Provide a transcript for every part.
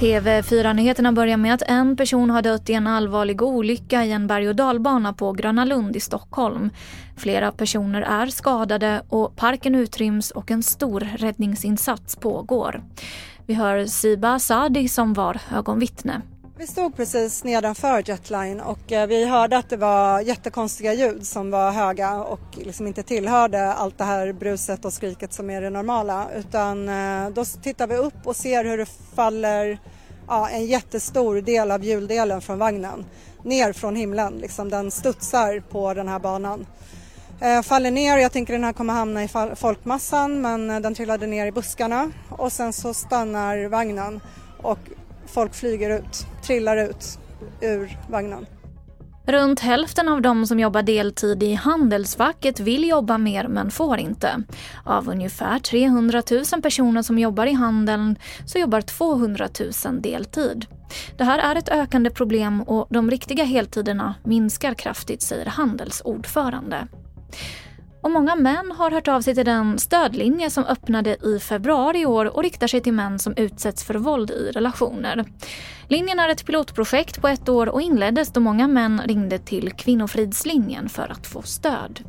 TV4-nyheterna börjar med att en person har dött i en allvarlig olycka i en berg och dalbana på Gröna Lund i Stockholm. Flera personer är skadade och parken utryms och en stor räddningsinsats pågår. Vi hör Siba Sadi som var ögonvittne. Vi stod precis nedanför Jetline och eh, vi hörde att det var jättekonstiga ljud som var höga och liksom inte tillhörde allt det här bruset och skriket som är det normala. Utan eh, då tittar vi upp och ser hur det faller ja, en jättestor del av hjuldelen från vagnen ner från himlen. Liksom den studsar på den här banan. Eh, faller ner, jag tänker den här kommer hamna i folkmassan men den trillade ner i buskarna och sen så stannar vagnen och folk flyger ut, trillar ut ur vagnen. Runt hälften av de som jobbar deltid i handelsfacket vill jobba mer men får inte. Av ungefär 300 000 personer som jobbar i handeln så jobbar 200 000 deltid. Det här är ett ökande problem och de riktiga heltiderna minskar kraftigt, säger Handels ordförande. Och många män har hört av sig till den stödlinje som öppnade i februari i år och riktar sig till män som utsätts för våld i relationer. Linjen är ett pilotprojekt på ett år och inleddes då många män ringde till Kvinnofridslinjen för att få stöd.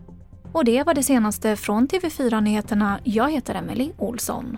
Och det var det senaste från TV4 Nyheterna. Jag heter Emily Olsson.